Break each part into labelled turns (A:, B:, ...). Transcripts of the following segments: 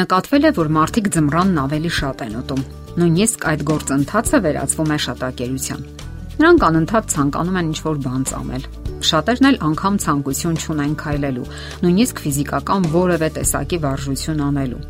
A: Նկատվել է, որ մարդիկ ձմռանն ավելի շատ են ուտում։ Նույնիսկ այդ գործընթացը վերածվում է շատակերության։ Նրանք անընդհատ ցանկանում են ինչ-որ բան ծամել։ Շատերն էլ անգամ ցանկություն չունեն քայլելու, նույնիսկ ֆիզիկական որևէ տեսակի վարժություն անելու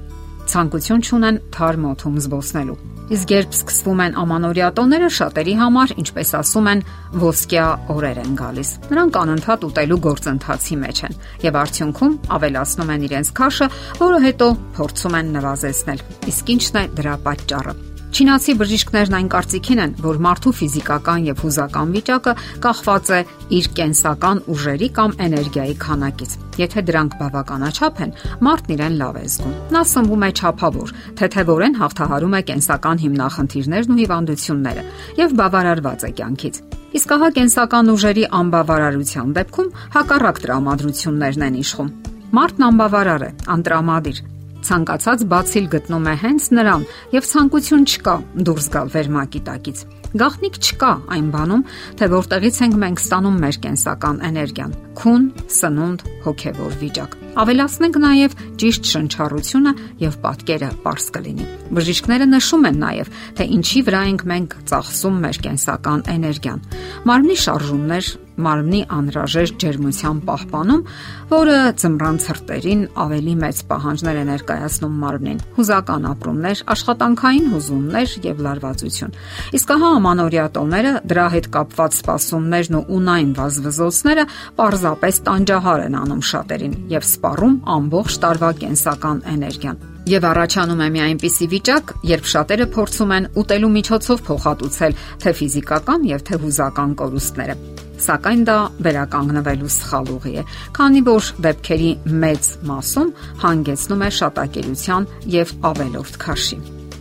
A: ցանկություն չունեն թարմ օթում զբոսնելու։ Իսկ երբ սկսվում են ամանորյա տոները, շատերի համար, ինչպես ասում են, ոսկյա օրեր են գալիս։ Նրանք անընդհատ ուտելու գործընթացի մեջ են եւ արդյունքում ավելացնում են իրենց քաշը, որը հետո փորձում են նվազեցնել։ Իսկ ի՞նչն է դրա պատճառը։ Չինացի բժիշկներն այն կարծիքին են, որ մարդու ֆիզիկական եւ հուզական վիճակը կախված է իր կենսական ուժերի կամ էներգիայի քանակից։ Եթե դրանք բավականաչափ են, մարդն իրեն լավ է զգում։ Նա սնվում է ճափավոր, թեթևորեն հաղթահարում է կենսական հիմնախնդիրներն ու հիվանդությունները եւ բավարարված է կյանքից։ Իսկ ահա կենսական ուժերի անբավարարության դեպքում հակառակ տրամադրություններն են իշխում։ Մարդն անբավարար է, անտրամադիր, Ցանկացած բացիլ գտնում է հենց նրան եւ ցանկություն չկա դուրս գալ վերմակի տակից։ Գաղտնիք չկա այն բանում, թե որտեղից ենք մենք ստանում մեր կենսական էներգիան՝ քուն, սնունդ, հոգեվոր վիճակ։ Ավելացնենք նաև ճիշտ շնչառությունը եւ պատկերը པարս կլինի։ Բժիշկները նշում են նաև, թե ինչի վրա ենք մենք ծախսում մեր կենսական էներգիան։ Մարմնի շարժումներ, մարմնի անհրաժեշտ ջերմության պահպանում, որը ծմրան ցրտերին ավելի մեծ պահանջներ է ներկայացնում մարմնին։ Հուզական ապրումներ, աշխատանքային հուզումներ եւ լարվածություն։ Իսկ ահա ամանորյա տոները, դրա հետ կապված սպասումներն ու ունայն վազվզոցները պարզապես տանջահար են անում շատերին եւ սպառում ամբողջ տարվա կենսական էներգիան։ Եվ առաջանում է մի այնպիսի վիճակ, երբ շատերը փորձում են ուտելու միջոցով փոխհատուցել թե ֆիզիկական եւ թե հուզական կորուստները սակայն դա վերականգնվելու սխալ ուղի է, քանի որ դեպքերի մեծ մասում հանգեցնում է շատակերության եւ ավելորդ քաշի։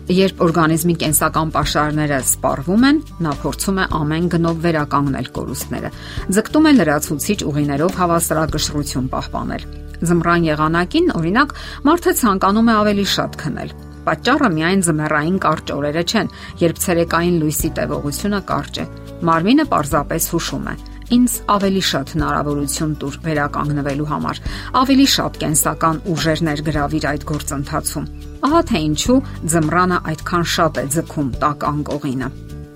A: Երբ օրգանիզմի կենսական պաշարները սպառվում են, նա փորձում է ամեն գնով վերականգնել կորուստները։ Ձգտում է լրացուցիչ ուղիներով հավասարակշռություն պահպանել։ Զմռան եղանակին, օրինակ, մարդը ցանկանում է ավելի շատ քնել, Պատճառը միայն զմեռային կարճ օրերը չեն, երբ ցերեկային լույսի տևողությունը կարճ է։ Մարմինը պարզապես հուշում է ինձ ավելի շատ հնարավորություն տուր վերականգնվելու համար, ավելի շատ կենսական ուժեր ներգրավիր այդ գործընթացում։ Ահա թե ինչու ձմռանը այդքան շատ է ձգում տակ անկողինը։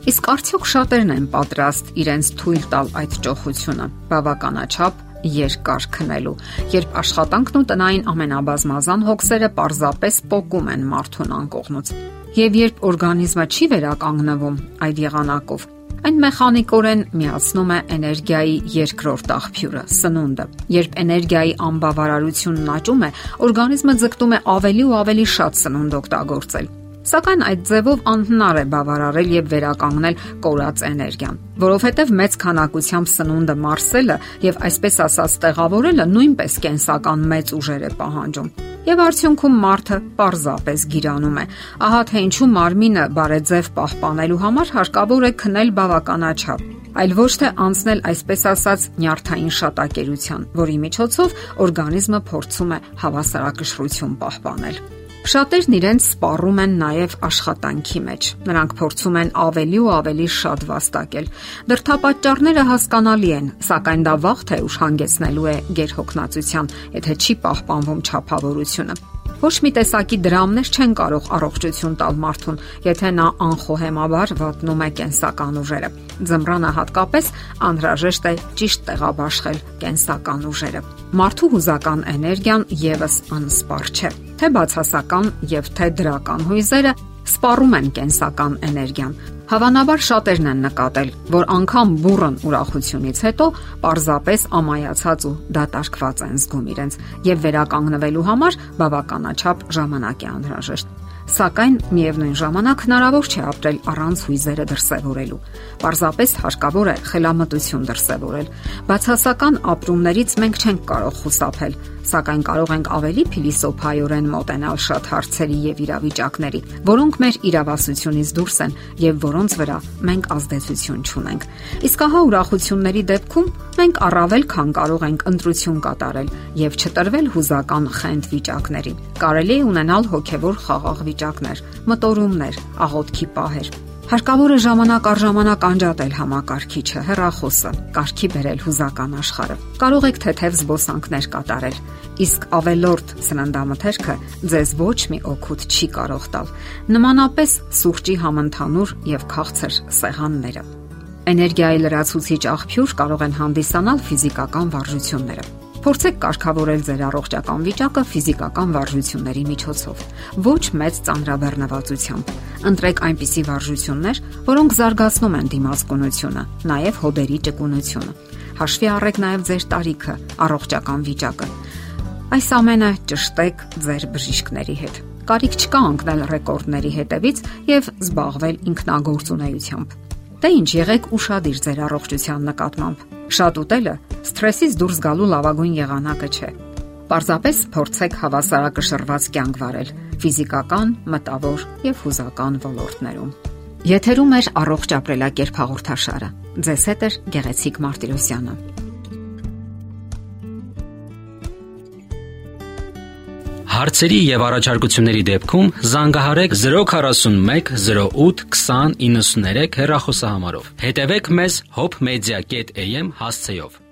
A: Իսկ արդյոք շատերն են պատրաստ իրենց թույլ տալ այդ ճոխությունը բավականաչափ երկար քնելու, երբ աշխատանքն ու տնային ամենաբազմազան հոգսերը պարզապես փոկում են մարդուն անկողնուց։ Եվ երբ օրգանիզմը չի վերականգնվում այդ եղանակով, Այն մեխանիկորեն միացնում է էներգիայի երկրորդ աղբյուրը՝ սնունդը։ Երբ էներգիայի անբավարարությունն աճում է, օրգանիզմը ձգտում է ավելի ու ավելի շատ սնունդ օգտագործել։ Սակայն այդ ձևով անհնար է բավարարել եւ վերականգնել կորած էներգիան, որովհետեւ մեծ քանակությամբ սնունդը մարսելը եւ այսպես ասած տեղավորելը նույնպես կենսական մեծ ուժեր է պահանջում եւ արդյունքում մարդը պարզապես գիրանում է։ Ահա թե ինչու մարմինը բարեձև պահպանելու համար հարկավոր է քնել բավականաչափ այլ ոչ թե անցնել այսպես ասած նյարդային շատակերության, որի միջոցով օրգանիզմը փորձում է հավասարակշռություն պահպանել։ Շատերն իրենց սպառում են նաև աշխատանքի մեջ։ Նրանք փորձում են ավելի ու ավելի շատ վաստակել։ Դրթապաճառները հասկանալի են, սակայն դա վաղ թե ուշ հանգեցնելու է գերհոգնածության, եթե չի պահպանվում ճափավորությունը։ Ոչ մի տեսակի դրամներ չեն կարող առողջություն տալ մարդուն, եթե նա անխոհեմաբար վատնում է կենսական ուժերը։ Ձմռանը հատկապես անհրաժեշտ է ճիշտ տեղաբաշխել կենսական ուժերը։ Մարդու հուզական էներգիան եւս անսպառ չէ թե բացասական եւ թե դրական հույզերը սպառում են կենսական էներգիան։ Հավանաբար շատերն են նկատել, որ անգամ բուրըն ուրախությունից հետո պարզապես ամայացած ու դատարկված են զգում իրենց եւ վերականգնվելու համար բավականաչափ ժամանակ է անհրաժեշտ սակայն միևնույն ժամանակ հնարավոր չէ ապրել առանց հույզերը դրսևորելու։ Պարզապես հարկավոր է խելամտություն դրսևորել։ Բացասական ապրումներից մենք չենք կարող խուսափել, սակայն կարող ենք ավելի փիլիսոփայորեն մոտենալ շատ հարցերի եւ իրավիճակների, որոնք մեր իրավասությունից դուրս են եւ որոնց վրա մենք ազդեցություն չունենք։ Իսկ ահա ուրախությունների դեպքում մենք առավել քան կարող ենք ընտրություն կատարել եւ չտրվել հուզական խենթ վիճակների։ Կարելի է ունենալ հոգեվոր խաղաղ վիճակներ, մտորումներ, աղոթքի պահեր Հարկավոր է ժամանակ առ ժամանակ անջատել համակարգիչը, հեռախոսը, կարգի բերել հուզական աշխարհը։ Կարող եք թեթև զբոսանքներ կատարել, իսկ ավելորտ սննդամթերքը ձեզ ոչ մի օգուտ չի կարող տալ։ Նմանապես սուրճի համընդհանուր եւ քաղցր սեղանները։ Էներգիայի լրացուցիչ աղբյուր կարող են հանդիսանալ ֆիզիկական վարժությունները Փորձեք կարգավորել ձեր առողջական վիճակը ֆիզիկական վարժությունների միջոցով։ Ոչ մեծ ծանրաբեռնվածությամբ։ Ընտրեք այնպիսի վարժություններ, որոնք զարգացնում են դիմացկունությունը, նաև հոդերի ճկունությունը։ Հաշվի առեք նաև ձեր տարիքը, առողջական վիճակը։ Այս ամենը ճշտեք ձեր բժիշկների հետ։ Կարիք չկա ընկնել ռեկորդների հետևից եւ զբաղվել ինքնագործունեությամբ։ Դե ինչ եղեք ուրախadir ձեր առողջության նկատմամբ Շատ ուտելը սթրեսից դուրս գալու լավագույն եղանակը չէ։ Պարզապես փորձեք հավասարակշռված կյանք վարել ֆիզիկական, մտավոր եւ հուզական ոլորտներում։ Եթերում է առողջ ապրելակերպ հաղորդաշարը։ Ձեզ հետ է Գեղեցիկ Մարտիրոսյանը։
B: Հարցերի եւ առաջարկությունների դեպքում զանգահարեք 041 08 20 93 հեռախոսահամարով։ Հետևեք մեզ hopmedia.am հասցեով։